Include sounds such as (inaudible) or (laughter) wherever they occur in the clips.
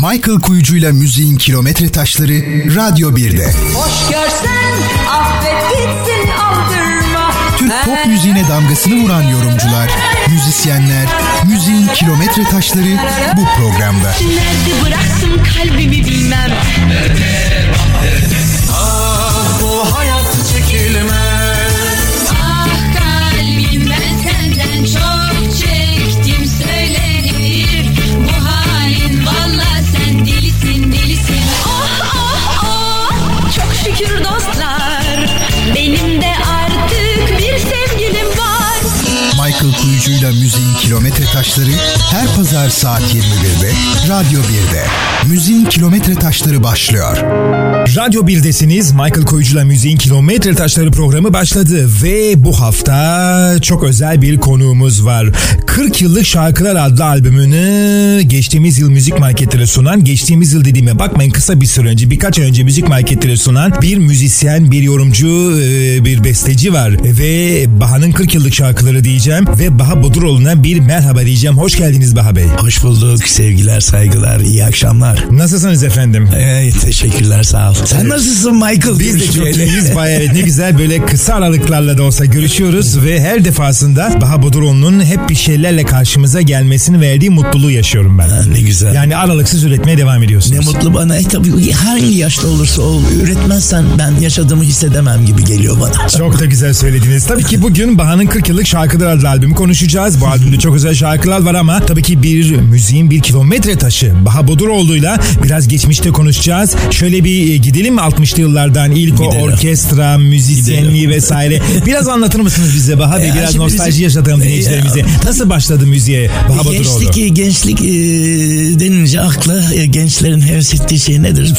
Michael Kuyucu'yla müziğin kilometre taşları Radyo 1'de. Hoş görsen affet gitsin aldırma. Türk pop müziğine damgasını vuran yorumcular, müzisyenler, müziğin kilometre taşları bu programda. Nerede bıraktım kalbimi bilmem. Ah Kuyucu'yla müziğin kilometre taşları her pazar saat 21'de Radyo 1'de. Müziğin kilometre taşları başlıyor. Radyo 1'desiniz. Michael Koyucu'la Müziğin Kilometre Taşları programı başladı ve bu hafta çok özel bir konuğumuz var. 40 Yıllık Şarkılar adlı albümünü geçtiğimiz yıl müzik marketlere sunan, geçtiğimiz yıl dediğime bakmayın kısa bir süre önce, birkaç ay önce müzik marketlere sunan bir müzisyen, bir yorumcu, e, bir besteci var. Ve Baha'nın 40 yıllık şarkıları diyeceğim ve Baha Boduroğlu'na bir merhaba diyeceğim. Hoş geldiniz Baha Bey. Hoş bulduk. Sevgiler, saygılar, iyi akşamlar. Nasılsınız efendim? Ee, teşekkürler, sağ ol. Sen nasılsın Michael? Biz de çok iyiyiz. Bayağı evet, ne güzel böyle kısa aralıklarla da olsa görüşüyoruz ve her defasında Baha Boduroğlu'nun hep bir şeylerle karşımıza gelmesini verdiği mutluluğu yaşıyorum ben. Ha, ne güzel. Yani aralıksız üretmeye devam ediyorsunuz. ne mutlu bana. E tabii hangi yaşta olursa ol, üretmezsen ben yaşadığımı hissedemem gibi geliyor bana. Çok da güzel söylediniz. Tabii ki bugün Baha'nın 40 yıllık şarkılar adlı albümü konuşacağız. Bu albümde çok özel şarkılar var ama tabii ki bir müziğin bir kilometre taşı. Baha Boduroğlu'yla biraz geçmişte konuşacağız. Şöyle bir e, gidelim mi 60'lı yıllardan ilk o Gidelim. orkestra, müzisyenliği vesaire. Biraz anlatır mısınız bize Baha Bey? Ya Biraz nostalji yaşatalım Ya, dinleyicilerimize. Nasıl başladı müziğe Baha Boduroğlu? Gençlik, gençlik e, denince akla e, gençlerin heves ettiği şey nedir?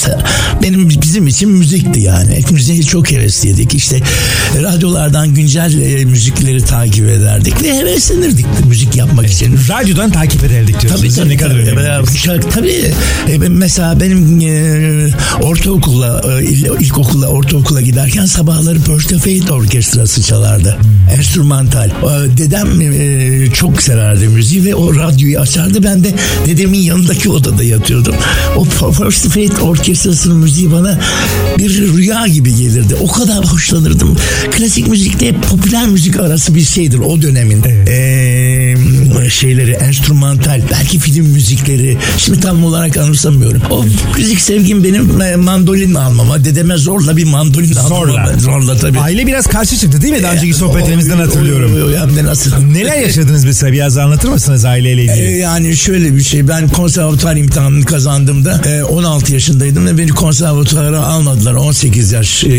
Benim bizim için müzikti yani. Müziği çok hevesliydik. İşte radyolardan güncel e, müzikleri takip ederdik ve heveslenirdik müzik yapmak için. Radyodan takip ederdik diyorsunuz. Tabii tabii. Ne kadar tabii. Şarkı, tabii. E, mesela benim e, ortaokula, e, il- ilkokula, ortaokula giderken sabahları First Fate orkestrası çalardı. Enstrümantal. E, dedem e, çok severdi müziği ve o radyoyu açardı. Ben de dedemin yanındaki odada yatıyordum. O First Fate orkestrasının müziği bana bir rüya gibi gelirdi. O kadar hoşlanırdım. Klasik müzikte popüler müzik arası bir şeydir o dönemin. E, şeyleri, enstrümantal, belki film müzikleri. Şimdi tam olarak anımsamıyorum. O müzik sevgim benim e, mandolin almama, dedeme zorla bir mandolin Zorla. almama. Zorla tabii. Aile biraz karşı çıktı değil mi? Daha önceki O- sohbetlerimizden o- hatırlıyorum. o- o- nasıl? Neler yaşadınız mesela biraz anlatır mısınız aileyle ilgili? Yani şöyle bir şey ben konservatuar imtihanını kazandığımda e, 16 yaşındaydım ve beni konservatuara almadılar. 18 yaş e,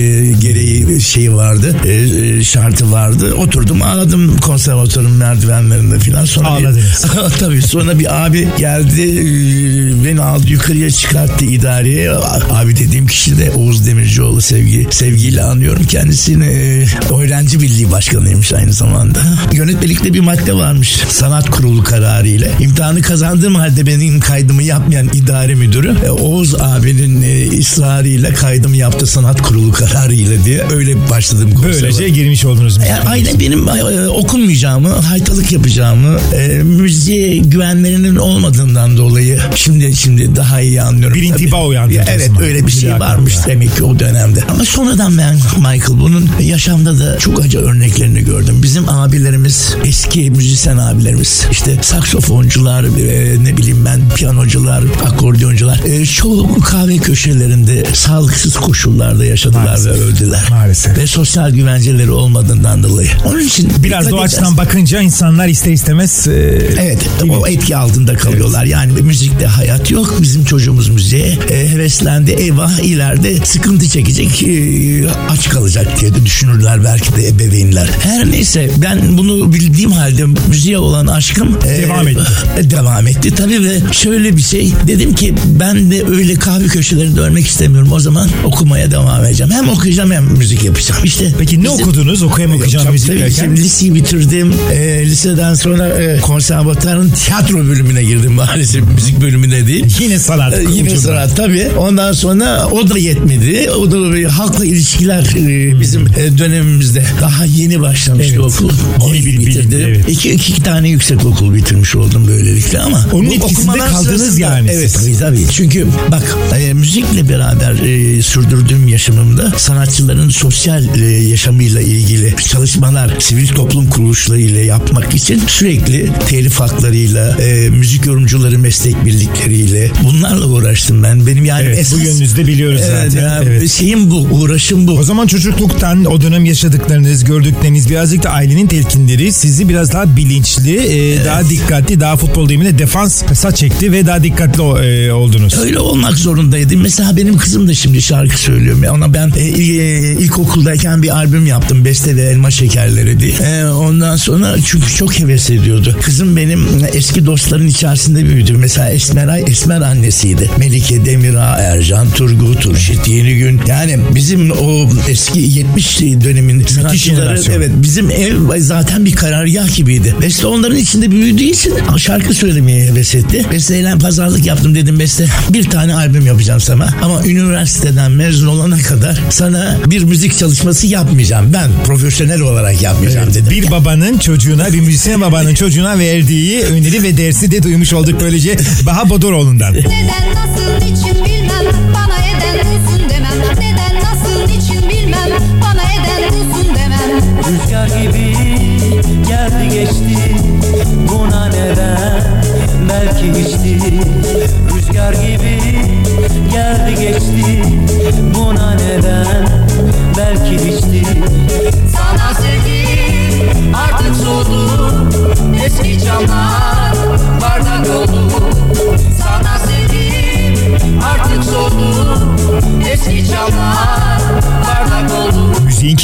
gereği şeyi vardı e, e, şartı vardı. Oturdum ağladım konservatuarın merdivenlerinde filan. Sonra Ağladınız. (laughs) bir, tabii. Sonra bir abi geldi e, beni aldı yukarıya çıkarttı idareye. Abi dediğim kişi de Oğuz Demircioğlu. Sevgi sevgiyle anıyorum kendisini. E, öğrenci birliği başkanıymış aynı zamanda. Yönetmelikte bir madde varmış sanat kurulu kararı ile imtihanı kazandığım halde benim kaydımı yapmayan idare müdürü e, Oğuz abinin e, ısrarıyla kaydımı yaptı sanat kurulu kararı ile diye öyle başladım Böylece konservatuara. girmiş oldunuz. Yani aynen benim e, okunmayacağımı, haytalık yapacağımı, e, müziğe güvenlerinin olmadığından dolayı şimdi şimdi daha iyi anlıyorum. Bir intiba uyandırdı Evet zaman. öyle bir şey Bir varmış demek ki o dönemde. Ama sonradan ben Michael bunun yaşamda da çok acı örneklerini gördüm. Bizim abilerimiz, eski müzisyen abilerimiz, işte saksofoncular, e, ne bileyim ben piyanocular, akordeoncular, e, çoğu kahve köşelerinde sağlıksız koşullarda yaşadılar Maalesef. ve öldüler. Maalesef. Ve sosyal güvenceleri olmadığından dolayı. Onun için Biraz da o açıdan bakınca insanlar ister istemez e, Evet o etki altında kalıyorlar. Yani müzikte hayat yok. Bizim çocuğumuz müziğe e, heveslendi. Eyvah ileride sıkıntı çekecek, e, aç kalacak diye de düşünürler belki de ebeveynler. Her neyse ben bunu bildiğim halde müziğe olan aşkım e, Devam etti. e, Devam etti tabii ve şöyle bir şey dedim ki ben de öyle kahve köşelerinde ölmek istemiyorum. O zaman okumaya devam edeceğim. Hem okuyacağım hem müzik yapacağım. İşte Peki ne bizim- okudunuz? Okuyam okuyacağım müzik tabii. derken. Şimdi liseyi bitirdim. E, liseden sonra e, konservatuarın tiyatro bölümüne girdim (laughs) maalesef. Müzik bölümüne değil. Yine sanat. E, Yine sanat tabii. Ondan sonra o da yetmedi. O da bir halkla ilişkiler e, bizim e, dönemimizde daha yeni başlamıştı Evet. okul. Onu bitirdim. evet. İki, iki tane yüksek okul bitirmiş oldum böylelikle ama. Onun etkisinde kaldınız sırasında- yani Evet tabii tabii. Çünkü bak e, müzikle beraber e, sürdürdüğüm yaşamımda sanatçıların sosyal e, yaşamıyla ilgili çalışmalar sivil toplum kuruluşlarıyla yapmak için sürekli telif haklarıyla e, müzik yorumcuları meslek birlikleriyle bunlarla uğraştım ben. Benim yani Evet, esas bu yönünüzde biliyoruz Evet, zaten. ya, Evet. Şeyim bu, uğraşım bu. O zaman çocukluktan o dönem yaşadıklarınız, gördükleriniz birazcık da ailenin telkinleri sizi biraz daha bilinçli, e, daha dikkatli, daha futbol deyimiyle defans kısa çekti ve daha dikkatli e, oldunuz. Öyle olmak zorundaydım. Mesela benim kızım da şimdi şarkı söylüyor. Ona ben e, e, ilkokuldayken bir albüm yaptım. Beste ve Elma Şekerleri diye. E, ondan sonra çünkü çok heves ediyordu. Kızım benim eski dostların içerisinde büyüdü. Mesela Esmeray Esmer annesiydi. Melike Demirağ, Ercan Turgut, Turşit Yenigün. Yani bizim o eski 70 dönemin sanatçıları evet bizim ev zaten bir karargah gibiydi. Beste onların içinde büyüdüğü için şarkı söylemeye heves etti. Besteyle pazarlık yaptım dedim Beste bir tane albüm yapacağım sana ama üniversiteden mezun olana kadar sana bir müzik çalışması yapmayacağım. Ben profesyonel olarak yapmayacağım dedim. Bir babanın çocuğuna, bir müzisyen babanın çocuğuna verdiği öneri ve dersi de duymuş olduk böylece Baha Bodoroğlu'ndan. Neden nasıl niçin bilmem Bana eden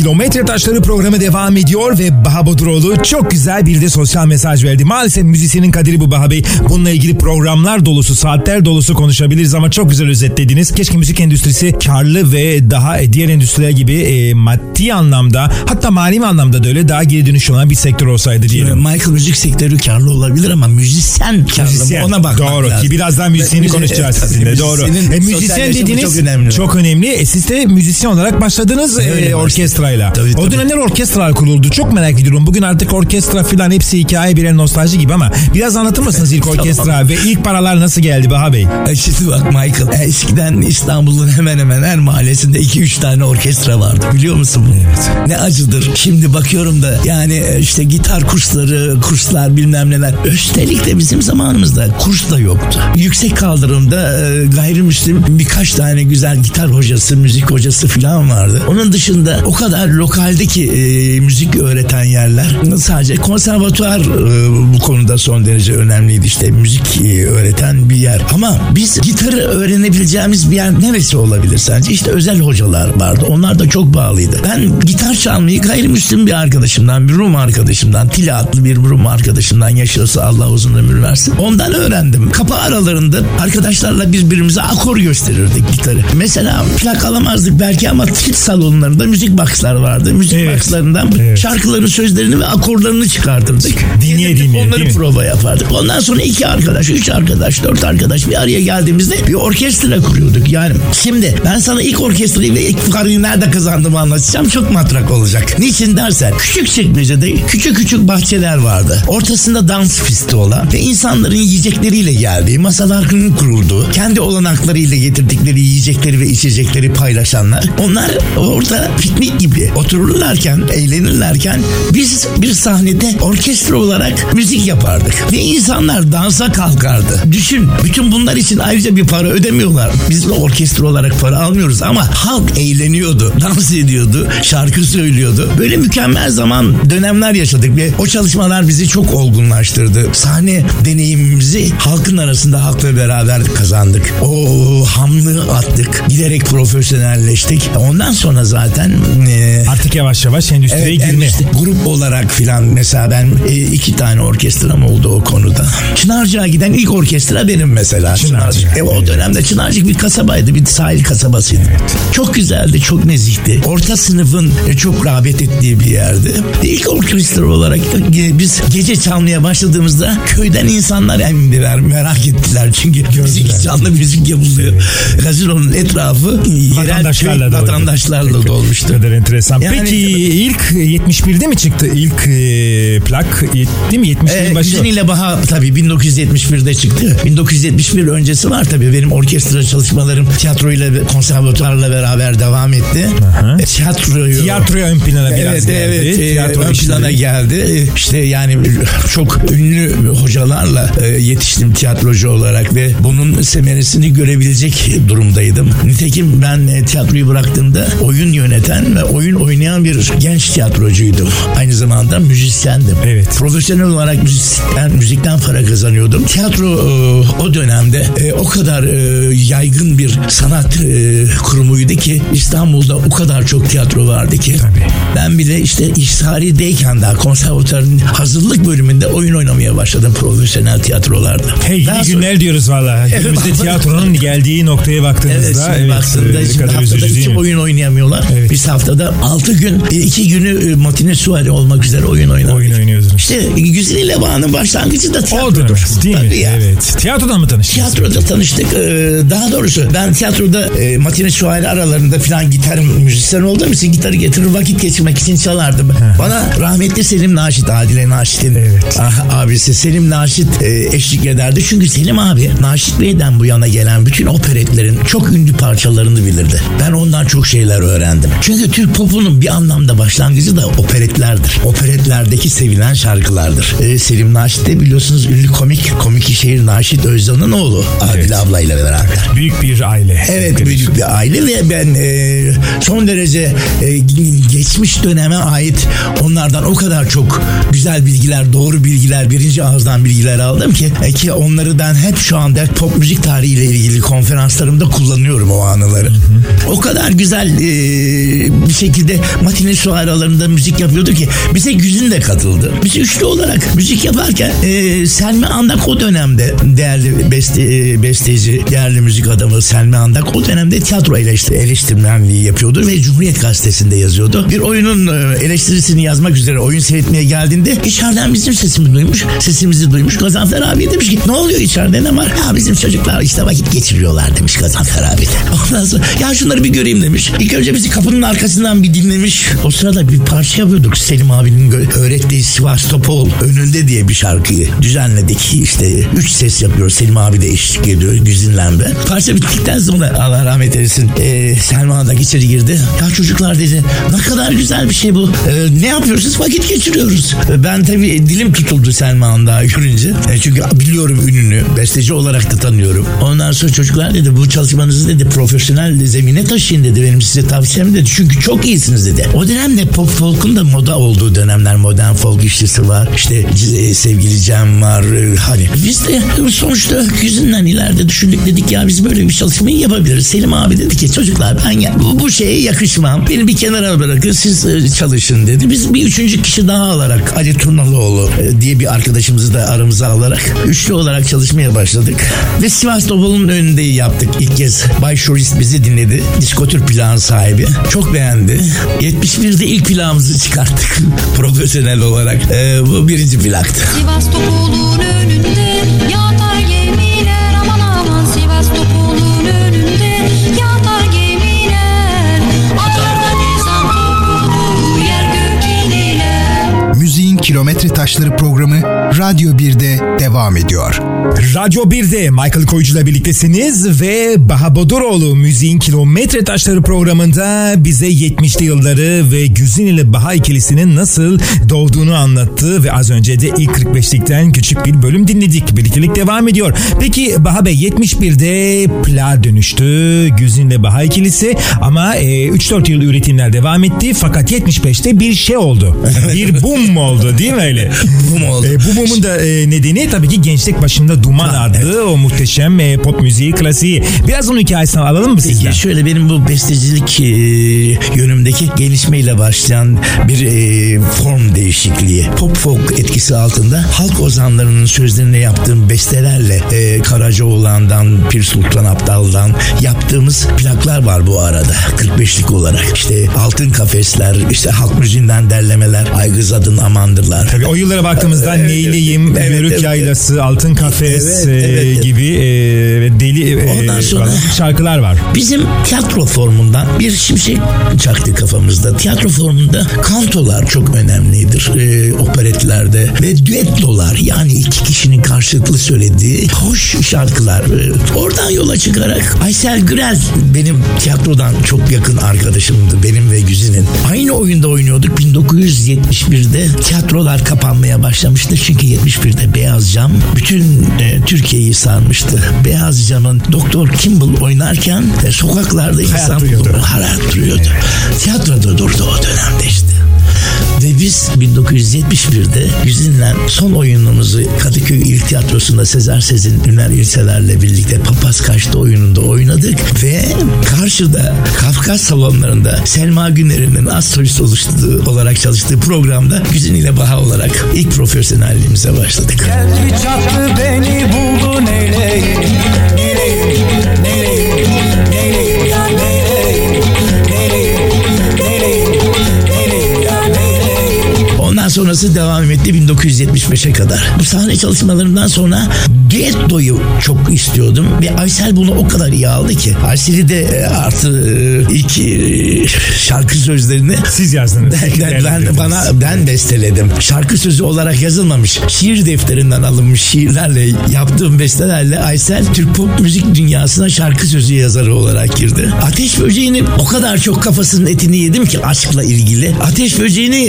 Kilometre Taşları programı devam ediyor ve Baha Boduroğlu çok güzel bir de sosyal mesaj verdi. Maalesef müzisyenin kaderi bu Baha Bey. Bununla ilgili programlar dolusu, saatler dolusu konuşabiliriz ama çok güzel özetlediniz. Keşke müzik endüstrisi karlı ve daha e, diğer endüstriler gibi e, maddi anlamda hatta manevi anlamda da öyle daha geri dönüş olan bir sektör olsaydı diyelim. Michael müzik sektörü karlı olabilir ama müzisyen karlı Müzisyen. Ona bakmak Doğru lazım. ki birazdan müzisyeni Müzi- konuşacağız Tabii, sizinle. Doğru. E, müzisyen dediniz çok önemli. çok önemli. E, siz de müzisyen olarak başladınız e, Öyle orkestrayla. Tabii, O tabii. dönemler orkestralar kuruldu. Çok merak ediyorum. Bugün artık orkestra filan hepsi hikaye birer nostalji gibi ama biraz anlatır mısınız ilk (laughs) orkestra ve ilk paralar nasıl geldi Baha Bey? E Şimdi bak Michael. e, Eskiden İstanbul'un hemen hemen her mahallesinde 2-3 tane orkestra vardı. Biliyor musun bunu? Ne acıdır. Şimdi bakıyorum da yani e, işte gitar kursları, kurslar bilmem neler. Üstelik de bizim zamanımızda kurs da yoktu. Yüksek kaldırımda e, gayrimüslim birkaç tane güzel gitar hocası, müzik hocası falan vardı. Onun dışında o kadar lokaldeki e, müzik öğreten yerler sadece konservatuar e, bu konuda son derece önemliydi. İşte müzik e, öğreten bir yer. Ama biz gitarı öğrenebileceğimiz bir yer neresi olabilir sence? İşte özel hocalar vardı. Onlar da çok bağlıydı. Ben gitar çalmayı gayrimüslim bir arkadaşımdan, bir Rum arkadaşımdan, Tila adlı bir Rum arkadaşımdan yaşıyorsa Allah uzun ömür versin. Ondan öğrendim. Kapı aralarında arkadaşlarla birbirimize akor gösterirdik gitarı. Mesela plak alamazdık belki ama tip salonlarında müzik boxlar vardı. Müzik Evet. boxlarından Evet. şarkıların sözlerini ve akorlarını çıkartırdık. Dinleye dinleye, Onları değil prova yapardık. Ondan sonra iki arkadaş, üç arkadaş, dört arkadaş bir araya geldiğimizde bir orkestra kuruyorduk. Yani şimdi ben sana ilk orkestrayı ve ilk parayı nerede kazandığımı anlatacağım. Çok matrak olacak. Niçin dersen küçük çekmecede küçük küçük bahçeler vardı. Ortasında dans pisti olan ve insanların yiyecekleriyle geldiği, masaların kurulduğu, kendi olanaklarıyla getirdikleri yiyecekleri ve içecekleri paylaşanlar. Onlar orada piknik gibi otururlarken, eğlenirlerken biz bir sahnede orkestra olarak müzik yapardık. Ve insanlar dansa kalkardı. Düşün bütün bunlar için ayrıca bir para ödemiyorlar. Biz de orkestra olarak para almıyoruz ama halk eğleniyordu, dans ediyordu, şarkı söylüyordu. Böyle mükemmel zaman dönemler yaşadık ve o çalışmalar bizi çok olgunlaştırdı. Sahne deneyimimizi halkın arasında halkla beraber kazandık. O hamlığı attık. Giderek profesyonelleştik. Ondan sonra zaten e, Artık yavaş yavaş endüstriye Evet, girme. endüstri- grup olarak filan mesela ben e, iki tane orkestram oldu o konuda. Çınarcık'a giden ilk orkestra benim mesela. Çınarcık. Çınarcık. E, o dönemde Çınarcık bir kasabaydı, bir sahil kasabasıydı. Çok güzeldi, çok nezihti. Orta sınıfın e, çok rağbet ettiği bir yerdi. İlk orkestra olarak e, biz gece çalmaya başladığımızda köyden insanlar emindiler, merak ettiler. Çünkü müzik, canlı müzik yapılıyor. Gazinonun etrafı yerel Vatandaşlarla köy vatandaşlarla dolmuştu. kadar enteresan. Yani- Peki ilk 71'de mi çıktı ilk e, plak? Değil mi? 71'in Ee, başı. Güzin ile Baha tabii 1971'de çıktı. 1971 öncesi var tabii. Benim orkestra çalışmalarım tiyatroyla konservatuarla beraber devam etti. Aha. E, Tiyatroyu... Tiyatroya ön plana biraz Evet geldi. evet e, Tiyatro ön plana geldi. E, İşte yani çok ünlü hocalarla e, yetiştim tiyatrocu olarak ve bunun semeresini görebilecek durumdaydım. Nitekim ben e, tiyatroyu bıraktığımda oyun yöneten ve oyun oynayan bir genç tiyatrocuydum. Aynı zamanda müzisyendim. Evet. Profesyonel olarak müzikten, müzikten para kazanıyordum. Tiyatro e, o dönemde e, o kadar e, yaygın bir sanat e, kurumuydu ki İstanbul'da o kadar çok tiyatro vardı ki. Tabii. Ben bile işte İhsari'deyken daha konservatuarın hazırlık bölümünde oyun oynamaya başladım profesyonel tiyatrolarda. Hey Daha iyi sonra- günler diyoruz valla. Günümüzde tiyatronun geldiği noktaya baktığımızda. Evet şimdi baktığında e, ne şimdi haftada mi? oyun oynayamıyorlar. Evet. Biz haftada altı gün e, iki günü e, matine suari olmak üzere oyun oynadık. Oyun oynuyordunuz. İşte Güzin ile Bağ'ın başlangıcı da tiyatrodur. dönem değil mi? Tabii ya. Evet. Tiyatrodan mı tanıştınız? Tiyatroda tanıştık. Ee, daha doğrusu ben tiyatroda e, matine şuaylı aralarında falan gitar müzisyen olduğum için gitarı getirir vakit geçirmek için çalardım. Bana rahmetli Selim Naşit, Adile Naşit'in Evet. ah, abisi Selim Naşit e, eşlik ederdi. Çünkü Selim abi Naşit Bey'den bu yana gelen bütün operetlerin çok ünlü parçalarını bilirdi. Ben ondan çok şeyler öğrendim. Çünkü Türk popunun bir anlamda başlangıcı da operetlerdir. Operetlerdeki sevilen şarkılardır. E, Selim Naşit de biliyorsunuz ünlü komik, komik şehir Naşit Özdan'ın oğlu. Adile Evet. ablayla beraber. Büyük bir aile. Evet büyük bir aile ve ben e, son derece e, geçmiş döneme ait onlardan o kadar çok güzel bilgiler, doğru bilgiler, birinci ağızdan bilgiler aldım ki e, ki onları ben hep şu anda pop müzik tarihiyle ilgili konferanslarımda kullanıyorum o anıları. O kadar güzel e, bir şekilde matine su aralarında müzik yapıyordu ki bize Güzin de katıldı. Biz üçlü olarak müzik yaparken e, Selmi Andak o dönemde değerli beste, e, besteci, değerli müzik adamı Selmi Andak o dönemde tiyatro eleştir, eleştirmenliği yapıyordu ve Cumhuriyet Gazetesi'nde yazıyordu. Bir oyunun e, eleştirisini yazmak üzere oyun seyretmeye geldiğinde içeriden bizim sesimizi duymuş, sesimizi duymuş. Gazanfer abi demiş ki ne oluyor içeride ne var? Ya bizim çocuklar işte vakit geçiriyorlar demiş Gazanfer abi de. Ondan sonra ya şunları bir göreyim demiş. İlk önce bizi kapının arkasından bir dinlemiş. O sırada bir parça yapıyorduk. Selim abinin öğrettiği Sivas Topol önünde diye bir şarkıyı düzenledik. İşte üç ses yapıyoruz. Selim abi de eşlik ediyor. Güzinlen ben. Parça bittikten sonra Allah rahmet eylesin e, Selma da içeri girdi. Ya çocuklar dedi ne kadar güzel bir şey bu. E, ne yapıyorsunuz? Vakit geçiriyoruz. E, ben tabii dilim tutuldu Selma Hanım'da görünce. E, çünkü biliyorum ününü. Besteci olarak da tanıyorum. Ondan sonra çocuklar dedi bu çalışmanızı dedi profesyonel zemine taşıyın dedi. Benim size tavsiyem dedi. Çünkü çok iyisiniz dedi. O dönemde pop folk'un da moda olduğu dönemler. Modern folk işçisi var. İşte e, sevgili Cem var. E, Hani biz de sonuçta yüzünden ileride düşündük dedik ya biz böyle bir çalışmayı yapabiliriz. Selim abi dedi ki çocuklar ben ya, bu, bu şeye yakışmam. Beni bir kenara bırakın siz e, çalışın dedi. Biz bir üçüncü kişi daha alarak Ali Turnalıoğlu e, diye bir arkadaşımızı da aramıza alarak üçlü olarak çalışmaya başladık. Ve Sivas Topal'ın önünde yaptık ilk kez. Bay Şurist bizi dinledi. Diskotür plağın sahibi. Çok beğendi. 71'de ilk plağımızı çıkarttık (laughs) profesyonel olarak. E, bu birinci plaktı. Sivas Topol'un önünde yatar kilometre taşları programı Radyo 1'de devam ediyor. Radyo 1'de Michael Koyucu'la birliktesiniz ve Baha Boduroğlu Müziğin Kilometre Taşları programında bize 70'li yılları ve Güzin ile Baha ikilisinin nasıl doğduğunu anlattı ve az önce de ilk 45'likten küçük bir bölüm dinledik. Birliktelik devam ediyor. Peki Baha Bey 71'de pla dönüştü Güzin ile Baha ikilisi ama e, 3-4 yıl üretimler devam etti fakat 75'te bir şey oldu. (laughs) bir boom oldu değil mi öyle? (laughs) Boom oldu. E, bu boom'un da e, nedeni tabii ki Gençlik Başında Duman adlı o muhteşem e, pop müziği klasiği. Biraz onun hikayesini alalım mı sizden? Şöyle benim bu bestecilik e, yönümdeki gelişmeyle başlayan bir e, form değişikliği. Pop folk etkisi altında halk ozanlarının sözlerine yaptığım bestelerle e, Karacaoğlan'dan, Pir Sultan Abdal'dan yaptığımız plaklar var bu arada. 45'lik olarak. İşte Altın Kafesler, işte halk müziğinden derlemeler, Aygız Adın Amandırlar. Tabii o yıllara baktığımızda Neyli Meleğim, Evet, Yörük evet. Yaylası, Altın Kafes Evet, e, evet. gibi e, deli e, sonra- şarkılar var. Bizim tiyatro formundan bir şimşek çaktı kafamızda. Tiyatro formunda kantolar çok önemlidir e, operetlerde ve düettolar yani iki kişinin karşılıklı söylediği hoş şarkılar. E, oradan yola çıkarak Aysel Gürel benim tiyatrodan çok yakın arkadaşımdı benim ve Güzin'in. Aynı oyunda oynuyorduk 1971'de tiyatrolar kapanmaya başlamıştı çünkü 71'de Beyaz Cam bütün e, Türkiye'yi sarmıştı. Beyaz Cam'ın Doktor Kimball oynarken e, sokaklarda insan hayat duruyordu. Tiyatroda durdu o dönemde işte. Ve biz 1971'de Güzin'le son oyunumuzu Kadıköy İl Tiyatrosu'nda Sezer Sezin Üner İlseler'le birlikte Papaz Kaçtı oyununda oynadık. Ve karşıda Kafkas salonlarında Selma Güner'in az solist oluştuğu, olarak çalıştığı programda Güzin ile Baha olarak ilk profesyonelliğimize başladık. Geldi çattı beni buldu Neyleyim Neyleyim Neyleyim sonrası devam etti 1975'e kadar. Bu sahne çalışmalarımdan sonra Duetto'yu çok istiyordum ve Aysel bunu o kadar iyi aldı ki. Aysel'i de e, artı e, ilk e, şarkı sözlerini Siz yazdınız. ben, ben, bana ben besteledim. Şarkı sözü olarak yazılmamış. Şiir defterinden alınmış şiirlerle yaptığım bestelerle Aysel Türk pop müzik dünyasına şarkı sözü yazarı olarak girdi. Ateş böceğini o kadar çok kafasının etini yedim ki aşkla ilgili. Ateş böceğini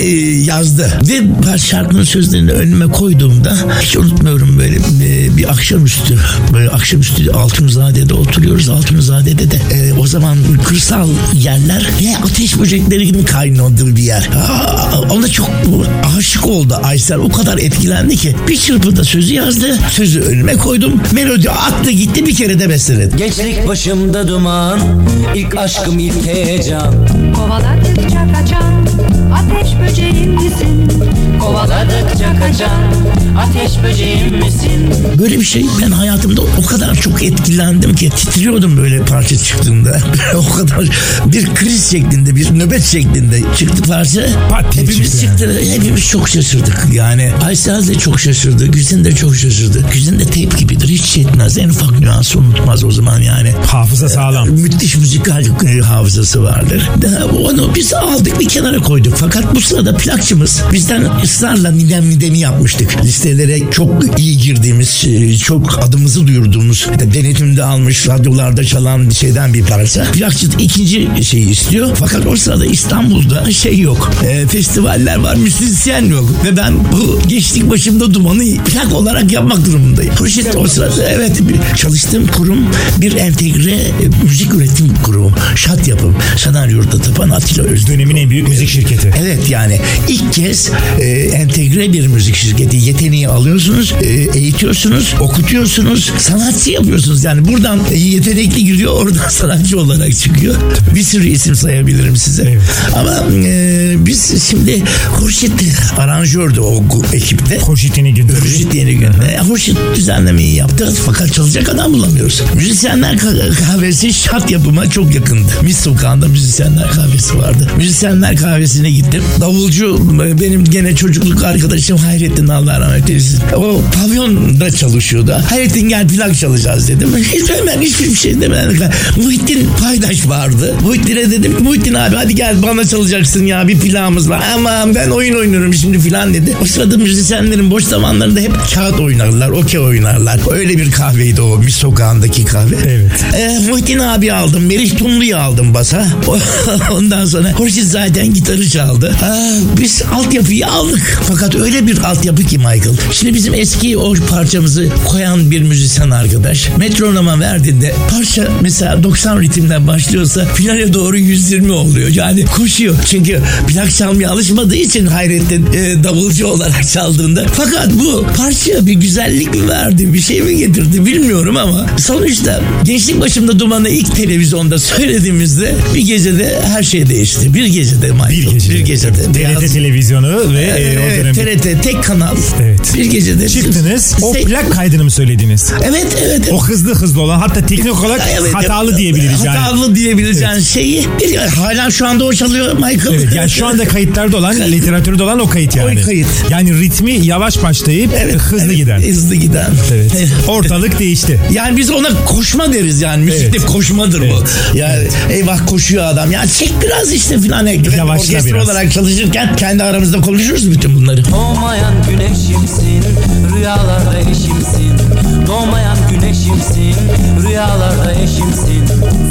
yazdı. Ve ben şarkının sözlerini önüme koyduğumda hiç unutmuyorum böyle e, bir akşamüstü. Böyle akşamüstü Altunizade'de oturuyoruz. Altunizade'de de e, o zaman kırsal yerler ve ateş böcekleri gibi kaynadığı bir yer. Aa, ona çok aşık oldu Aysel. O kadar etkilendi ki bir çırpıda sözü yazdı. Sözü önüme koydum. Melodi attı gitti bir kere de besteledi. Gençlik başımda duman ilk aşkım ilk heyecan Kovaladıkça kaçan ateş böceğim misin? Kovaladıkça kaçan ateş böceğim misin? Böyle bir şey ben hayatımda o kadar çok etkilendim ki titriyordum böyle parça çıktığında. (laughs) o kadar bir kriz şeklinde bir nöbet şeklinde çıktı parça. Pat hepimiz çıktı çıktı. Hepimiz çok şaşırdık yani. Aysel de çok şaşırdı. Güzin de çok şaşırdı. Güzin de teyp gibidir. Hiç şey etmez. En ufak nüansı unutmaz o zaman yani. Hafıza sağlam. Müthiş müzikal e, hafızası vardır. Da Onu biz aldık bir kenara koyduk. Fakat bu sırada plakçımız bizden ısrarla nidem nidemi yapmıştık. Listelere çok iyi girdiğimiz, e, çok adımızı duyurduğumuz, denetimde almış, radyolarda çalan bir şeyden bir parça. Plakçı ikinci şeyi istiyor. Fakat o sırada İstanbul'da şey yok. E, festivaller var, müzisyen yok. Ve ben bu geçtik başımda dumanı plak olarak yapmak durumundayım. Hurşit o sırada evet çalıştığım kurum bir entegre e, müzik üretim kurumu. Şat yapım. Sanat Yurda Tapan Atilla Özdemir. Dönemin en büyük müzik şirketi. Evet yani ilk kez e, entegre bir müzik şirketi yeteneği alıyorsunuz, e, eğitiyorsunuz, okutuyorsunuz, sanatçı yapıyorsunuz. Yani buradan yetenekli giriyor, oradan (laughs) sanatçı olarak çıkıyor. Bir sürü isim sayabilirim size. Evet. Ama e, biz şimdi Hurşit aranjördü o ekipte. Hoşit Yeni Gündüz. Hurşit yeni gün. Hurşit düzenlemeyi yaptı fakat çalacak adam bulamıyoruz. Müzisyenler ka- kahvesi şart yapıma çok yakındı. Mis sokağında müzisyenler kahvesi vardı. Müzisyenler kahvesine gittim. Davulcu e, benim gene çocukluk arkadaşım Hayrettin Allah rahmet eylesin. O pavyonda çalışıyordu. Hayrettin gel plak çalacağız dedim. Hiç hemen hiçbir şey demeden. Muhittin Paydaş vardı. Muhittin'e dedim Muhittin abi hadi gel bana çalacaksın ya bir plağımız var. Aman ben oyun oynuyorum şimdi filan dedi. O sırada müzisyenlerin boş zamanlarında hep kağıt oynarlar, okey oynarlar. Öyle bir kahveydi o bir sokağındaki kahve. Evet. Ee, Muhittin abi aldım. Meriç Tumlu'yu aldım basa. (laughs) Ondan sonra Hurşit zaten gitarı çaldı. Aa, biz altyapıyı aldık. Fakat öyle bir altyapı ki Michael. Şimdi bizim eski o parçamızı koyan bir müzisyen arkadaş metronoma verdiğinde parça mesela 90 ritimden başlıyorsa finale doğru 120 oluyor. Yani koşuyor. Çünkü plak çalmaya alışmadığı için Hayrettin e, davulcu olarak çaldığında. Fakat bu parça bir güzellik mi verdi, bir şey mi getirdi bilmiyorum ama sonuçta gençlik başı başımda dumanı ilk televizyonda söylediğimizde bir gecede her şey değişti. Bir gecede Michael. Bir gecede. Bir gecede. TRT Beyaz- televizyonu ve e, o Evet, dönem TRT tek kanal. Evet. Bir gecede. çıktınız. O plak kaydını mı söylediniz? Evet evet. O hızlı hızlı olan hatta teknik olarak Evet, hatalı evet. diyebiliriz yani. Hatalı diyebileceğin şeyi bir, hala şu anda o çalıyor Michael. Evet, yani şu anda kayıtlarda olan, literatürde olan o kayıt yani. O kayıt. Yani ritmi yavaş başlayıp hızlı evet, giden. Hızlı giden. Evet. Evet. Ortalık değişti. Yani biz ona koşma deriz yani. Müzikte Evet. koşmadır Evet. bu. Yani eyvah koşuyor adam. Ya çek biraz işte filan. Yavaşla Orkestra biraz. olarak çalışırken kendi aramızda konuşuruz bütün bunları. Doğmayan güneşimsin, rüyalarda eşimsin. Doğmayan güneşimsin, rüyalarda eşimsin.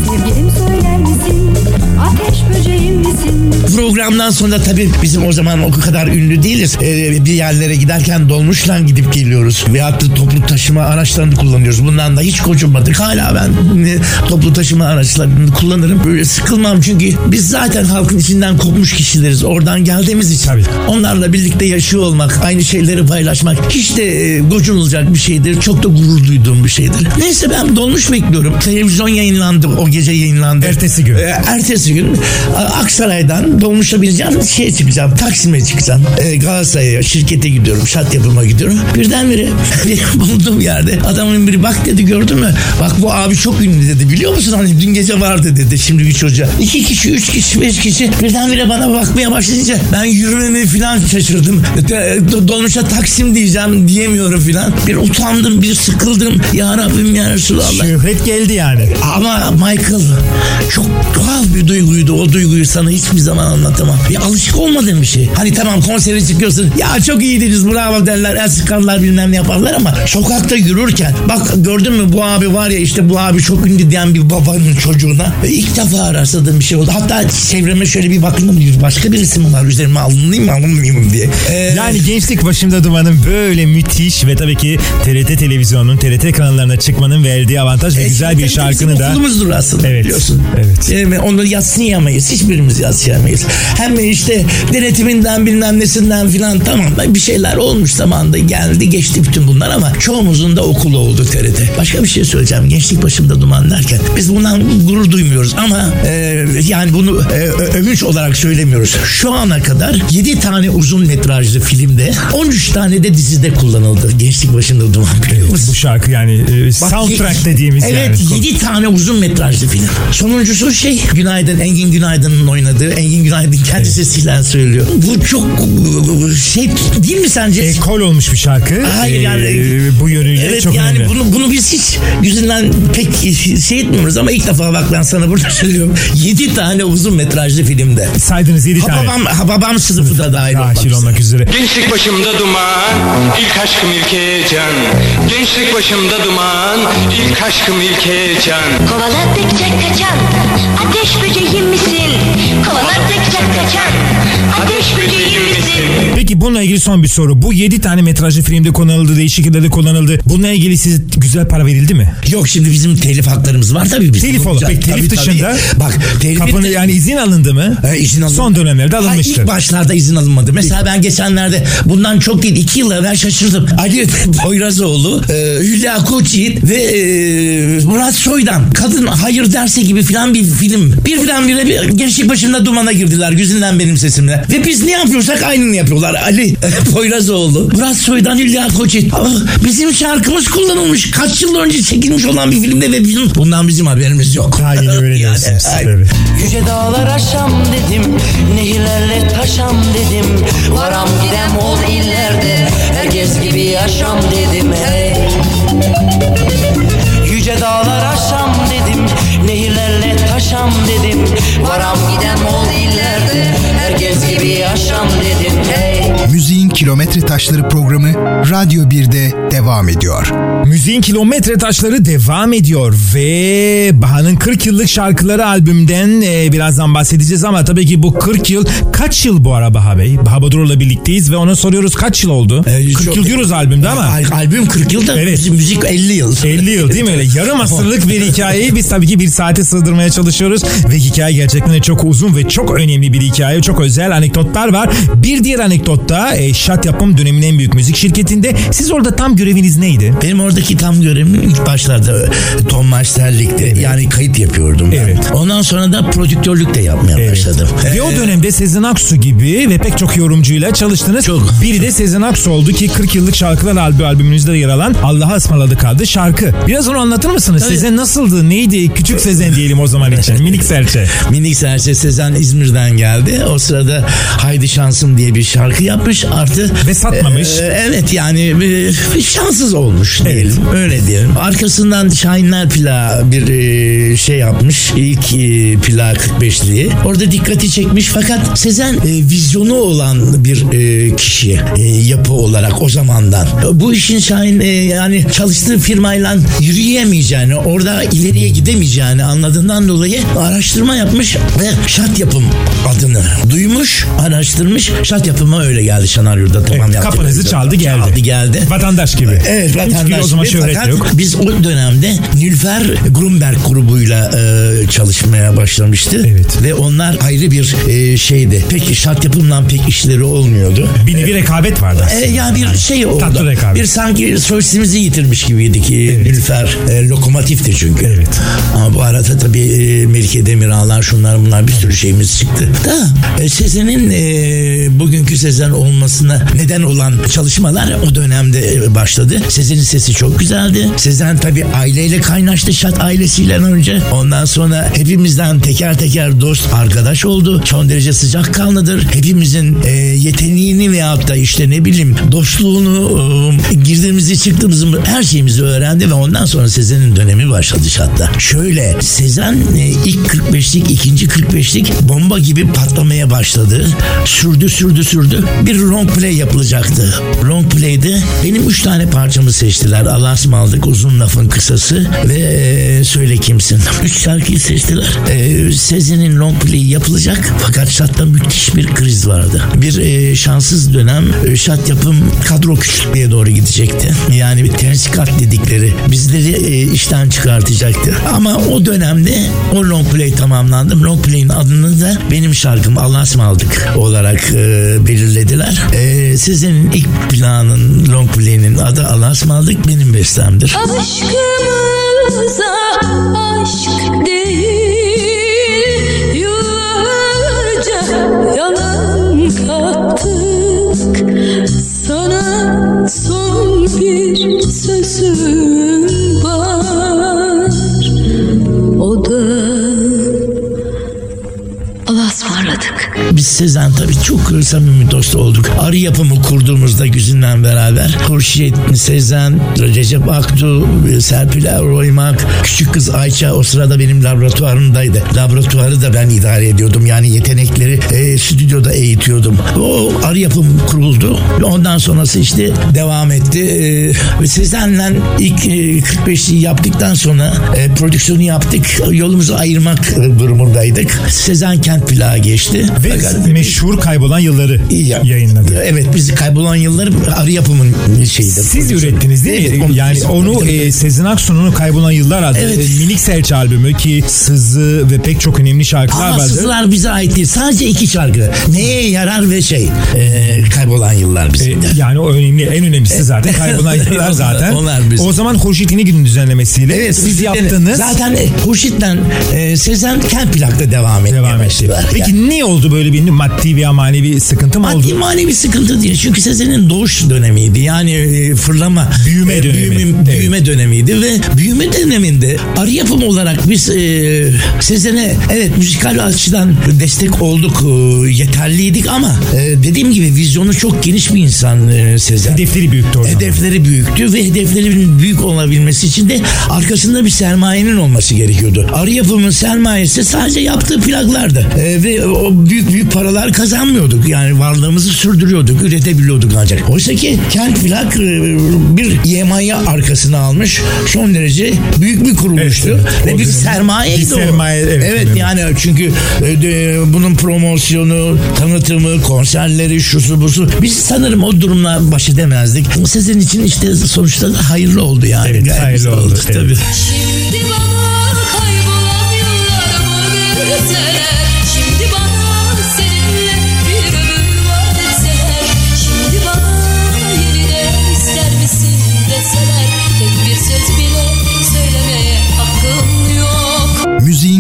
Sevgilim söyler misin? Ateş böceğim misin? Programdan sonra tabii bizim o zaman o kadar ünlü değiliz. Ee, bir yerlere giderken dolmuşla gidip geliyoruz. Veyahut da toplu taşıma araçlarını kullanıyoruz. Bundan da hiç kocunmadık. Hala ben e, toplu taşıma araçlarını kullanırım. Böyle sıkılmam çünkü biz zaten halkın içinden kopmuş kişileriz. Oradan geldiğimiz için. Tabii. Onlarla birlikte yaşıyor olmak, aynı şeyleri paylaşmak hiç de e, gocunulacak bir şeydir. Çok da gurur duyduğum bir şeydir. Neyse ben dolmuş bekliyorum. Televizyon yayınlandı. O gece yayınlandı. Ertesi gün. E, ertesi gün A- Aksaray'dan dolmuşa bineceğim şeye çıkacağım Taksim'e çıkacağım. E, Galatasaray'a şirkete gidiyorum şat yapıma gidiyorum. Birdenbire (laughs) benim bulunduğum yerde adamın biri bak dedi gördün mü? Bak bu abi çok ünlü dedi. Biliyor musun? Hani dün gece vardı dedi şimdi bir çocuğa. İki kişi üç kişi beş kişi birdenbire bana bakmaya başlayınca ben yürümemi falan şaşırdım. Do- dolmuşa Taksim diyeceğim diyemiyorum falan bir utandım bir sıkıldım. Ya Rabbim ya Resulallah. Şöhret geldi yani. ama Michael çok tuhaf bir duyguydu. O duyguyu sana hiçbir zaman anlatamam. Ya alışık olmadığım bir şey. Hani tamam konsere çıkıyorsun. Ya çok iyiydiniz bravo derler. El sıkarlar bilmem ne yaparlar ama sokakta yürürken bak gördün mü bu abi var ya işte bu abi çok ünlü diyen bir babanın çocuğuna e, ilk defa rastladığım bir şey oldu. Hatta çevreme şöyle bir baktım başka birisi mi var üzerime alınayım mı alınmayayım mı diye. Ee, Yani gençlik başımda dumanın böyle müthiş ve tabii ki TRT televizyonun, TRT kanallarına çıkmanın verdiği avantaj ve e, güzel bir bizim şarkını da Okulumuzdur aslında Evet, biliyorsun. evet. Yani onu yatsıyamayız. Hiçbirimiz yatsıyamayız. Hem işte denetiminden bilmem nesinden filan tamam bir şeyler olmuş zamanında geldi geçti bütün bunlar ama çoğumuzun da okulu oldu TRT. Başka bir şey söyleyeceğim. Gençlik başımda duman derken biz bundan gurur duymuyoruz ama e, yani bunu e, övünç olarak söylemiyoruz. Şu ana kadar 7 tane uzun metrajlı filmde 13 tane de dizide kullanıldı. Gençlik başımda duman biliyor musun? bu şarkı yani e, Bak, soundtrack dediğimiz evet, yani. 7 tane uzun metrajlı film. Sonuncusu şey Günaydın Engin Günaydın'ın oynadığı Engin Günaydın kendi sesiyle söylüyor. Bu çok şey değil mi sence? Ekol olmuş bir şarkı. Hayır Ee, yani- bu yönüyle Evet çok yani önemli. bunu bunu biz hiç yüzünden pek şey etmiyoruz ama ilk defa bak ben sana burada (laughs) söylüyorum. 7 tane uzun metrajlı filmde. Saydınız 7 tane. Hababam, Hababam sınıfı da dahil olmak üzere. olmak üzere. Gençlik başımda duman, ilk aşkım ilk heyecan. Gençlik başımda duman, ilk aşkım ilk heyecan. Kovaladıkça kaçan ateş böceğim misin? Kovaladıkça kaçan ateş böceğim misin? Peki bununla ilgili son bir soru. Bu 7 tane metrajlı filmde kullanıldı, değişik yerlerde kullanıldı. Bununla ilgili size güzel para verildi mi? Yok şimdi bizim telif haklarımız var tabii. Bizim Telif olur. Peki telif tabii, tabii. dışında Bak telif kapını yani izin alındı mı? E, izin alındı. Son dönemlerde Ha, alınmıştır. ilk başlarda izin alınmadı. Mesela ben geçenlerde bundan çok değil iki yıl evvel şaşırdım. (laughs) Ali Poyrazoğlu, e, Hülya Koçyiğit ve e, Murat Soydan kadın hayır derse gibi filan bir film. Bir filan bile bir gençlik başında dumana girdiler yüzünden benim sesimle. Ve biz ne yapıyorsak aynını yapıyorlar. Ali Poyrazoğlu, Murat Soydan, Hülya Koçyiğit. Ah, Bizim şarkımız kullanılmış. Kaç yıl önce çekilmiş olan bir filmde ve bizim bundan bizim haberimiz yok. Daha yeni öğreniyorsunuz. Yani. Yüce dağlar aşam dedim, nehirlerle taşam dedim. Varam gidem ol illerde, herkes gibi yaşam dedim hey. Yüce dağlar aşam dedim, nehirlerle taşam dedim. Varam gidem ol illerde, herkes gibi yaşam dedim hey. Kilometre Taşları programı Radyo 1'de devam ediyor. Müziğin kilometre taşları devam ediyor ve Baha'nın 40 yıllık şarkıları albümden e, birazdan bahsedeceğiz ama tabii ki bu 40 yıl kaç yıl bu ara Baha Bey? Baha Badur'la birlikteyiz ve ona soruyoruz kaç yıl oldu? Ee, 40 çok- yıl diyoruz albümde ama Al- albüm 40 yılda Evet. bizim müzik 50 yıl. 50 yıl değil mi öyle? Yarım asırlık bir hikayeyi biz tabii ki bir saate sığdırmaya çalışıyoruz. Ve hikaye gerçekten de çok uzun ve çok önemli bir hikaye. Çok özel anekdotlar var. Bir diğer anekdotta e, Şat Yapım dönemin en büyük müzik şirketinde siz orada tam göreviniz neydi? Benim oradaki tam görevim ilk başlarda e, Tom Masterlik'te yani kayıt yapıyordum ben. Evet. Ondan sonra da prodüktörlük de yapmaya başladım. Ve o dönemde Sezen Aksu gibi ve pek çok yorumcuyla çalıştınız. Çok. Biri de Sezen Aksu oldu ki 40 yıllık şarkılar albü albümünüzde yer alan Allah'a ısmarladık adlı şarkı. Biraz onu anlatır mısınız? Sezen nasıldı? Neydi? Küçük Sezen diyelim o zaman için. (laughs) Minik serçe. Minik Serçe Sezen İzmir'den geldi. O sırada Haydi Şansım diye bir şarkı yapmış. Artı Ve satmamış. e, evet yani e, şanssız olmuş diyelim. Öyle diyelim. Arkasından Şahinler Plağı bir e, şey yapmış. İlk e, plağı 45'liği. Orada dikkati çekmiş fakat Sezen e, vizyonu olan bir e, kişi e, yapı olarak o zamandan. Bu işin Şahin e, yani çalıştığı firmayla yürüyemeyeceğini, orada ileriye gidemeyeceğini anladığından dolayı araştırma yapmış ve şat yapım adını duymuş, araştırmış. Şat yapıma öyle geldi Şanaryo'da tamam Evet, kapınızı çaldı geldi. Çaldı geldi. Vatandaş gibi. Evet vatandaş. o zaman gibi. şöhret Fakat yok. Biz o dönemde Nilfer Grunberg grubuyla e, çalışmaya başlamıştı. Evet. Ve onlar ayrı bir e, şeydi. Pek şart yapımdan pek işleri olmuyordu. Bir nevi rekabet vardı aslında. E, ya bir şey oldu. Tatlı rekabet. Bir sanki solistimizi yitirmiş gibiydik. E, Nilfer e, lokomotifti çünkü. Evet. Ama bu arada tabii e, Melike Demirağlar şunlar bunlar bir sürü şeyimiz çıktı. Da e, Sezen'in e, bugünkü Sezen olmasına neden olan çalışmalar o dönemde e, başladı. Sezen'in sesi çok güzeldi. Sezen tabii aileyle kaynaştı Şat ailesiyle önce. Ondan sonra hepimizden teker teker dost arkadaş oldu. Son derece sıcak kanlıdır. Hepimizin e, yeteneğini veyahut da işte ne bileyim dostluğunu e, girdiğimizi çıktığımızı her şeyimizi öğrendi ve ondan sonra Sezen'in dönemi başladı Şat'ta. Şöyle Sezen e, ilk 45'lik ikinci 45'lik bomba gibi patlamaya başladı. Sürdü sürdü sürdü. Bir long play yapılacaktı. Long play'de benim üç tane parçamı seçtiler. Allah'a ısmarladık uzun lafın kısası ve söyle kimsin. (laughs) Üç şarkıyı seçtiler. E, Sezen'in long play yapılacak fakat Şat'ta müthiş bir kriz vardı. Bir e, şanssız dönem e, Şat yapım kadro küçültmeye doğru gidecekti. Yani bir tensikat dedikleri bizleri e, işten çıkartacaktı. Ama o dönemde o long play tamamlandı. Long play'in adını da benim şarkım Allah'a ısmarladık olarak e, belirlediler. E, Sezen'in ilk planın long play'inin adı Allah'a ısmarladık benim bestemdir. Aşkımıza aşk değil Yıllarca yalan kattık Sana son bir Biz Sezen tabii çok samimi dost olduk. Arı yapımı kurduğumuzda Güzin'le beraber Hurşit, Sezen, Recep Aktu, Serpil Roymak, küçük kız Ayça o sırada benim laboratuvarımdaydı. Laboratuvarı da ben idare ediyordum. Yani yetenekleri e, stüdyoda eğitiyordum. O arı yapım kuruldu. Ondan sonrası işte devam etti. E, ve Sezen'le ilk e, 45'liği yaptıktan sonra e, prodüksiyonu yaptık. Yolumuzu ayırmak e, durumundaydık. Sezen Kent plağı geçti. Ve Fakat- meşhur kaybolan yılları Ya- yayınladı. Evet biz kaybolan yılları arı yapımın şeydi. Siz ürettiniz değil mi? Evet, onu- yani biz- onu e, Sezen Aksu'nun Kaybolan Yıllar adlı Evet. e, minik serçe albümü ki Sızı ve pek çok önemli şarkılar Ama vardı. sızılar bize ait değil. Sadece iki şarkı. Neye yarar ve şey. e, kaybolan yıllar bizim. E, yani o önemli en önemlisi zaten Kaybolan (laughs) Yıllar zaten. Onlar bizim. O zaman Hurşit İnegül'ün düzenlemesiyle Evet siz yaptınız. Zaten e, Hurşit'le e, Sezen Kent plakta devam etmeye devam etti. Peki Yani niye oldu böyle bir maddi veya manevi sıkıntı mı Maddi oldu? manevi sıkıntı değil. Çünkü Sezen'in doğuş dönemiydi. Yani e, fırlama. Büyüme e, dönemi. Büyüme, Evet. büyüme dönemiydi ve büyüme döneminde arı yapım olarak biz e, Sezen'e evet müzikal açıdan destek olduk. e, yeterliydik ama e, dediğim gibi vizyonu çok geniş bir insan e, Sezen. Hedefleri büyüktü o zaman. Hedefleri büyüktü ve hedeflerin büyük olabilmesi için de arkasında bir sermayenin olması gerekiyordu. Arı yapımın sermayesi sadece yaptığı plaklardı. Ee, ve o büyük büyük paralar kazanmıyorduk. Yani varlığımızı sürdürüyorduk, üretebiliyorduk ancak. Oysa ki kent plak e, bir yemayı arkasına almış. Son derece büyük bir kuruluştu. Evet, evet. Ve O bir sermayeydi bir o. sermaye, evet, önemli. yani çünkü e, de, bunun promosyonu, tanıtımı, konserleri, şusu busu. Biz sanırım o durumla baş edemezdik. Sizin için işte sonuçta da hayırlı oldu yani. Evet, Gayet hayırlı oldu, Tabii. evet. (laughs)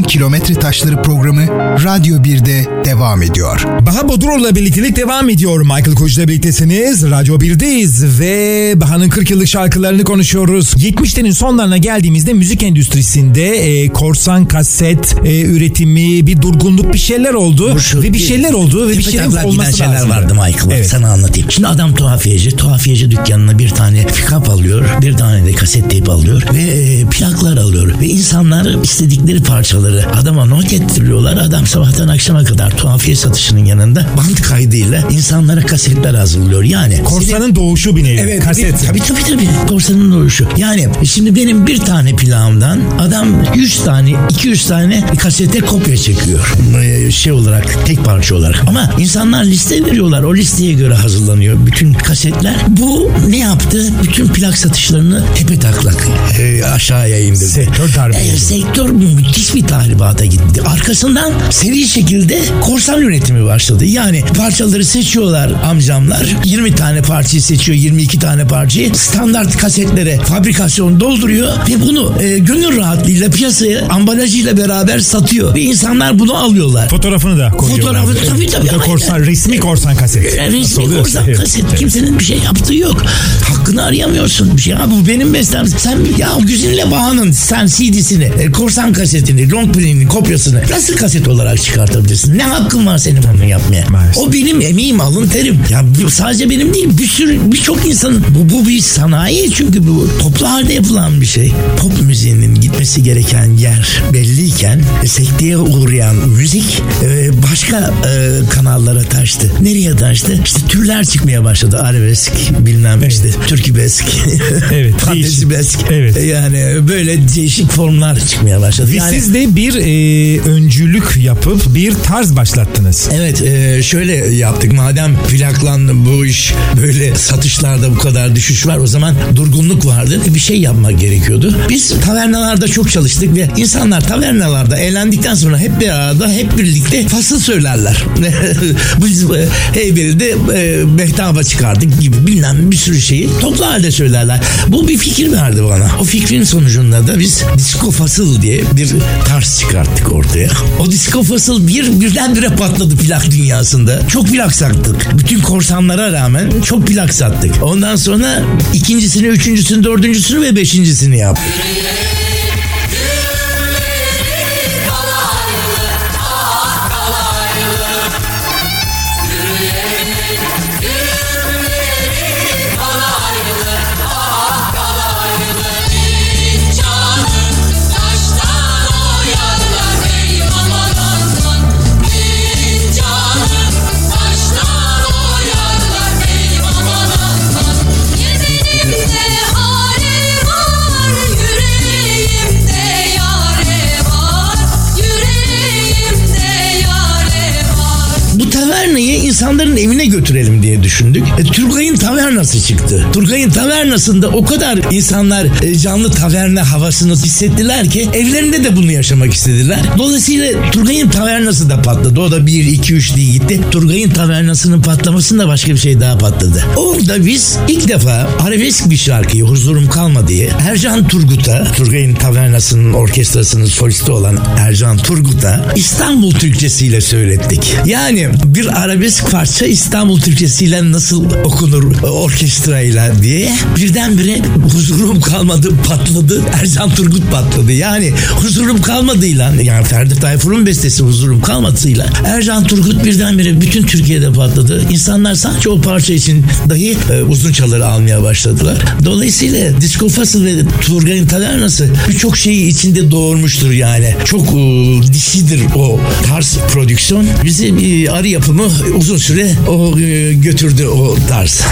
Kilometre Taşları programı Radyo 1'de devam ediyor. Baha Bodur'la birliktelik devam ediyor. Michael Koç'la birliktesiniz. Radyo 1'deyiz ve Baha'nın 40 yıllık şarkılarını konuşuyoruz. 70'lerin sonlarına geldiğimizde müzik endüstrisinde e, korsan kaset e, üretimi, bir durgunluk bir şeyler oldu. Bu şu ve bir şeyler oldu ve bir şeyler olması şeyler lazım. vardı Michael. Evet. Sana anlatayım. Şimdi adam tuhafiyeci. Tuhafiyeci dükkanına bir tane pikap alıyor. Bir tane de kaset teyp alıyor. Ve e, plaklar alıyor. Ve insanlar istedikleri parçaları adama not ettiriyorlar. Adam sabahtan akşama kadar tuhafiye satışının yanında band kaydıyla insanlara kasetler hazırlıyor. Yani Korsanın doğuşu bir nevi. Evet. Kaset. Tabii tabii tabii. Korsanın doğuşu. Yani şimdi benim bir tane plağımdan adam 100 tane 200 tane kasete kopya çekiyor. Ee, Şey olarak tek parça olarak. Ama insanlar liste veriyorlar. O listeye göre hazırlanıyor bütün kasetler. Bu ne yaptı? Bütün plak satışlarını tepe taklak e, aşağıya indirdi. Sektör darbe E, sektör müthiş bir tahribata gitti. Arkasından seri şekilde korsan üretimi başladı. Yani parçaları seçiyorlar amcamlar. 20 tane parçayı seçiyor, 22 tane parçayı. Standart kasetlere fabrikasyon dolduruyor ve bunu e, gönül rahatlığıyla piyasaya ambalajıyla beraber satıyor. Ve insanlar bunu alıyorlar. Fotoğrafını da koyuyorlar. Fotoğrafı, tabii, tabii, da aynen. korsan, resmi korsan kaset. E, Resmi korsan evet. kaset. Kimsenin bir şey yaptığı yok. Hakkını arayamıyorsun. Bir şey. Ya bu benim bestem. Sen ya Güzin'le Baha'nın sen CD'sini, e, korsan kasetini, long play'inin kopyasını nasıl kaset olarak çıkartabilirsin? Ne hakkın var senin bunu yapmaya? Maalesef. O benim emeğim, alın terim. Ya sadece benim değil, bir sürü birçok insanın bu, bu bir sanayi çünkü bu toplu halde yapılan bir şey. Pop müziğinin gitmesi gereken yer belliyken e, sekteye uğrayan müzik e, başka e, kanallara taştı. Nereye taştı? İşte türler çıkmaya başladı. Arabesk, bilmem işte türkübesk, Evet, fantezi Evet. Yani böyle değişik formlar çıkmaya başladı. Yani siz de bir e, öncülük yapıp bir tarz başlattınız. Evet e, şöyle yaptık madem plaklandı bu iş böyle satışlarda bu kadar düşüş var o zaman durgunluk vardı bir şey yapmak gerekiyordu. Biz tavernalarda çok çalıştık ve insanlar tavernalarda eğlendikten sonra hep bir arada hep birlikte fasıl söylerler. (laughs) Biz e, Heybeli'de e, mehtaba çıkardık gibi bilmem bir sürü şeyi toplu halde söylerler. Bu bir fikir verdi bana. O fikrin sonucunda da biz disco fasıl diye bir tarz çıkarttık ortaya. O disco fasıl bir birdenbire patladı plak dünyasında. Çok plak sattık. Bütün korsanlara rağmen çok plak sattık. Ondan sonra ikincisini, üçüncüsünü, dördüncüsünü ve beşincisini yaptık. İnsanların evine götürelim diye düşündük. E, Turgay'ın tavernası çıktı. Turgay'ın tavernasında o kadar insanlar e, canlı taverna havasını hissettiler ki evlerinde de bunu yaşamak istediler. Dolayısıyla Turgay'ın tavernası da patladı. O da 1, 2, 3 diye gitti. Turgay'ın tavernasının patlamasında başka bir şey daha patladı. Orada biz ilk defa arabesk bir şarkıyı Huzurum Kalma diye Ercan Turgut'a, Turgay'ın tavernasının orkestrasının solisti olan Ercan Turgut'a İstanbul Türkçesiyle söylettik. Yani bir arabesk parça İstanbul Türkçesiyle nasıl okunur orkestrayla diye birdenbire huzurum kalmadı patladı. Ercan Turgut patladı. Yani huzurum kalmadıyla yani Ferdi Tayfur'un bestesi huzurum kalmadıyla Ercan Turgut birdenbire bütün Türkiye'de patladı. İnsanlar sadece o parça için dahi e, uzun çaları almaya başladılar. Dolayısıyla Disco Fasıl ve Turgay'ın Tavernası birçok şeyi içinde doğurmuştur yani. Çok e, dişidir o tarz prodüksiyon. Bizi e, arı yapımı uzun süre o e, götürdü o tarz.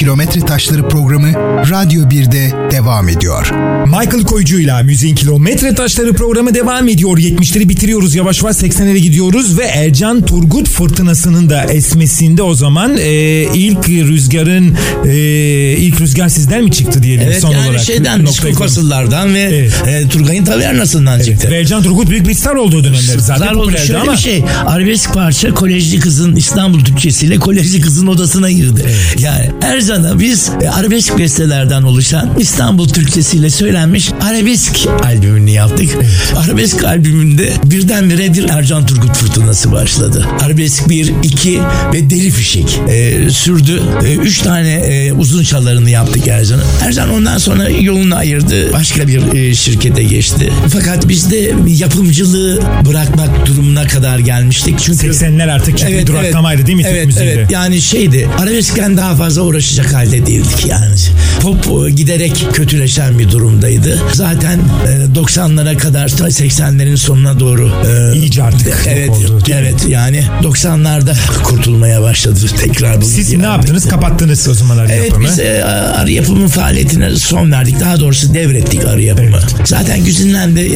Kilometre Taşları programı Radyo 1'de devam ediyor. Michael Koyucu'yla Müziğin Kilometre Taşları programı devam ediyor. 70'leri bitiriyoruz yavaş yavaş 80'lere gidiyoruz ve Ercan Turgut fırtınasının da esmesinde o zaman e, ilk rüzgarın e, ilk rüzgar sizden mi çıktı diyelim Evet son yani olarak? şeyden Disco koyalım. Kasıllardan ve Evet. e, Turgay'ın Tavernası'ndan çıktı. Ve Ercan Turgut büyük bir star olduğu dönemleri zaten Zar oldu. Şöyle ama bir şey. Arabesk parça kolejci kızın İstanbul Türkçesiyle kolejci kızın odasına girdi. Yani Ercan'a biz e, arabesk bestelerden oluşan İstanbul Türkçesiyle söylenmiş arabesk albümünü yaptık. Arabesk albümünde birdenbire bir Ercan Turgut fırtınası başladı. Arabesk 1, 2 ve Deli Fişek e, sürdü. 3 tane e, uzun çalarını yaptık Ercan'ın. Ercan ondan sonra yolunu ayırdı. Başka bir e, şirkete geçti. Fakat biz de yapımcılığı bırakmak durumuna kadar gelmiştik. Çünkü 80'ler artık bir duraklamaydı değil mi Türk Evet, evet. Yani şeydi. Arabeskten daha fazla uğraşacak halde değildik yani. Pop e, giderek kötüleşen bir durumdaydı. Zaten e, 90'lara kadar ta 80'lerin sonuna doğru e, İyice artık evet oldu, evet yani 90'larda kurtulmaya başladı tekrar bu siz ne yaptınız? Kapattınız o zaman arı Evet yapımı. biz e, arı yapımı faaliyetine son verdik. Daha doğrusu devrettik arı yapımı. Zaten Güzin'den de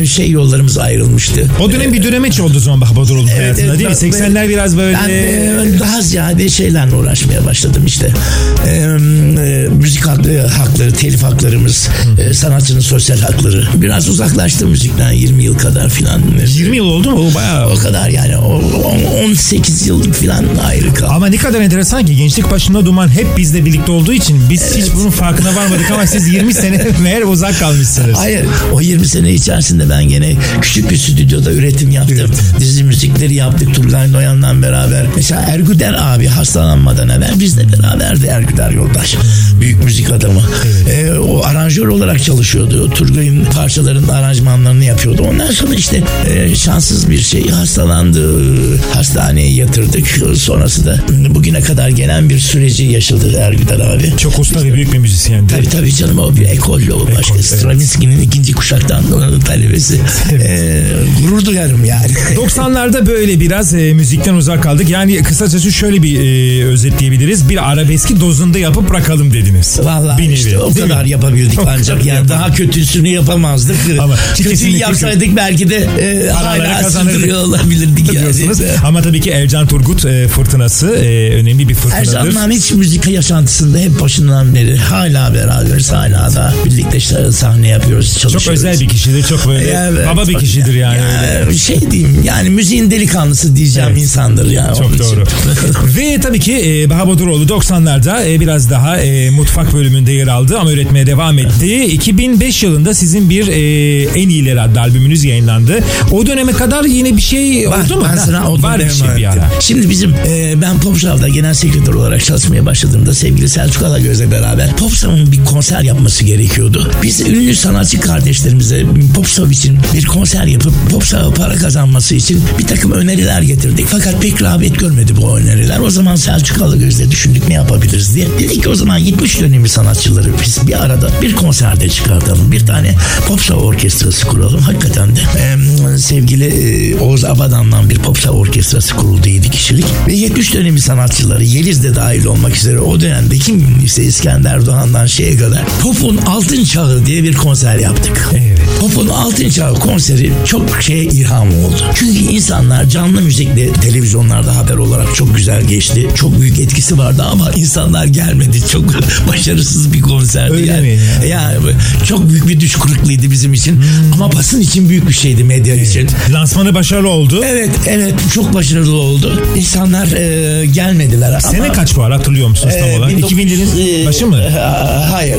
e, şey yollarımız ayrılmıştı. O dönem bir dönemeç oldu o zaman Bahaduroğlu hayatında değil mi? ben- 80'ler biraz böyle... Ben e, daha ziyade şeylerle uğraşmaya başladım işte. E, e, müzik hakları, hakları, telif haklarımız, e, sanatçının sosyal hakları. Biraz uzaklaştım müzikten 20 yıl kadar filan. 20 yıl oldu mu? O bayağı... O kadar yani. O, on- 18 yıl filan ayrı kaldım. Ama ne kadar enteresan ki gençlik başında duman hep bizle birlikte olduğu için biz hiç bunun farkına varmadık ama siz 20 (laughs) sene meğer uzak kalmışsınız. Hayır o 20 sene içerisinde ben gene küçük bir stüdyoda üretim yaptım. Dizi müzikleri yaptık Turgay Noyan'la beraber. Mesela Ergüder abi hastalanmadan evvel bizle beraberdi Ergüder Yoldaş. Büyük müzik adamı. Ee, o aranjör olarak çalışıyordu. Turgay'ın parçaların aranjmanlarını yapıyordu. Ondan sonra işte e, şanssız bir şey hastalandı. Hastaneye yatırdık. Sonrası da bugüne kadar gelen bir süreci yaşadı Ergüder abi. Çok usta ve büyük bir müzisyendi. Tabii tabii canım o bir ekol o başka. evet. Stravinsky'nin ikinci kuşaktan talebesi. Ee, gurur duyarım yani. (laughs) 90'larda böyle biraz e, müzikten uzak kaldık. Yani kısacası şöyle bir e, özetleyebiliriz. Bir arabeski Dozunda yapıp bırakalım dediniz. Valla işte nevi. o kadar mi? yapabildik (laughs) o ancak. Kadar yani yapalım. daha kötüsünü yapamazdık. Ama kötüyü yapsaydık kötü. belki de e, hala sürdürüyor olabilirdik. Yani. Ama tabii ki Ercan Turgut e, fırtınası e, önemli bir fırtınadır. Ercan'la hiç müzik yaşantısında hep başından beri hala beraberiz. Hala da birlikte işte sahne yapıyoruz, çalışıyoruz. Çok özel bir kişidir. Çok böyle evet, baba bir kişidir yani. Ya, şey diyeyim yani müziğin delikanlısı diyeceğim evet. insandır ya. Çok doğru. (laughs) Ve tabii ki e, Bahabuduroğlu 90'larda Radyo'da e, biraz daha e, mutfak bölümünde yer aldı ama üretmeye devam etti. 2005 yılında sizin bir e, En İyileri adlı albümünüz yayınlandı. O döneme kadar yine bir şey var, oldu mu? Ben sana o var bir şey bir ara. Şimdi bizim e, ben Popşav'da genel sekreter olarak çalışmaya başladığımda sevgili Selçuk Alagöz'le beraber Popşav'ın bir konser yapması gerekiyordu. Biz ünlü sanatçı kardeşlerimize Popşav için bir konser yapıp Popşav'a para kazanması için bir takım öneriler getirdik. Fakat pek rağbet görmedi bu öneriler. O zaman Selçuk Alagöz'le düşündük ne yapabiliriz? Diye. Dedik ki o zaman 70 dönemi sanatçıları biz bir arada bir konserde çıkartalım. Bir tane Popsav orkestrası kuralım. Hakikaten de e, sevgili e, Oğuz Abadan'dan bir Popsav orkestrası kuruldu 7 kişilik. Ve 70 dönemi sanatçıları Yeliz de dahil olmak üzere o dönemde kim ünlüyse İskender Doğan'dan şeye kadar Pop'un Altın Çağı diye bir konser yaptık. Evet. Pop'un Altın Çağı konseri çok şeye ilham oldu. Çünkü insanlar canlı müzikle televizyonlarda haber olarak çok güzel geçti. Çok büyük etkisi vardı ama insanlar gelmedi. Çok başarısız bir konserdi. Öyle yani. mi ya? Yani çok büyük bir düş kırıklığıydı bizim için. Hmm. Ama basın için büyük bir şeydi medya için. Lansmanı başarılı oldu. Evet evet çok başarılı oldu. İnsanlar e, gelmediler. Sene ama, kaç bu ara hatırlıyor musunuz tam e, olarak? 1900, 2000'lerin e, başı mı? e, Hayır.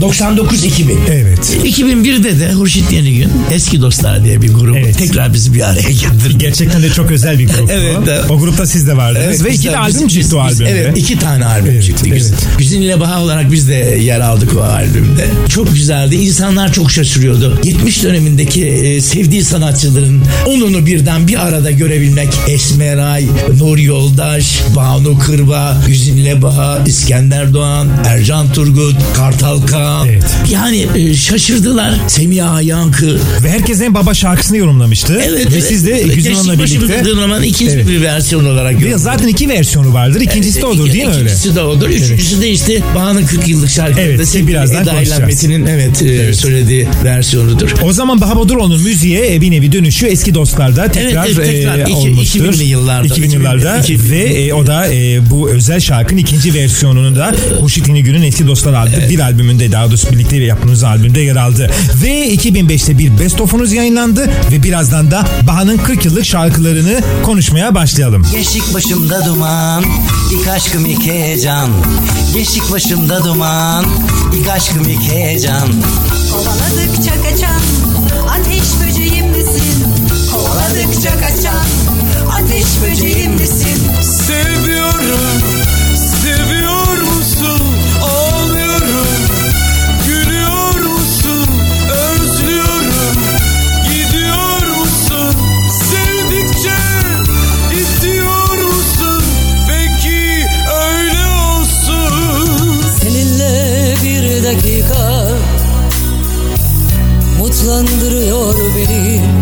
99-2000. Evet. 2001'de de Hurşit Yenigün Eski Dostlar diye bir grup Evet. tekrar bizi bir araya getirdi. Gerçekten de çok özel bir grup. Evet, evet. O grupta siz de vardınız. Evet, Ve iki de albüm çıktı albümde. Evet iki tane albüm Evet, çıktı. evet. Güzin, ile Baha olarak biz de yer aldık o albümde. Çok güzeldi. İnsanlar çok şaşırıyordu. 70 dönemindeki e, sevdiği sanatçıların onunu birden bir arada görebilmek. Esmeray, Nur Yoldaş, Banu Kırba, Güzin ile Baha, İskender Doğan, Ercan Turgut, Kartal Kaan. Evet. Yani e, şaşırdılar. Semiha yankı. Ve herkes en baba şarkısını yorumlamıştı. Evet. Ve evet. siz de Güzin Hanım'la birlikte. Dırnaman ikinci Evet. bir versiyon olarak yorumladım. Zaten iki versiyonu vardır. İkincisi de odur değil mi öyle? İkincisi de odur. Üçüncüsü de işte Bahar'ın 40 yıllık şarkısı. Evet, Sevgili birazdan Eda konuşacağız. Metin'in evet, e, söylediği versiyonudur. O zaman Baha Boduroğlu'nun müziğe bir nevi dönüşü eski dostlarda tekrar, evet, tekrar. e, İki- olmuştur. 2000'li yıllarda. 2000'li yıllarda 2000'li. ve e, o da e, bu özel şarkının ikinci versiyonunu da Hurşit İnegül'ün Eski Dostlar adlı bir albümünde daha doğrusu birlikte yaptığımız albümde yer aldı. Ve 2005'te bir best of'unuz yayınlandı ve birazdan da Baha'nın 40 yıllık şarkılarını konuşmaya başlayalım. Gençlik başımda duman, ilk aşkım ilk heyecan. Gençlik başımda duman, ilk aşkım ilk heyecan. Kovaladıkça kaçan ateş böceğim misin? Kovaladıkça kaçan ateş böceğim misin? Seviyorum, Mutlandırıyor beni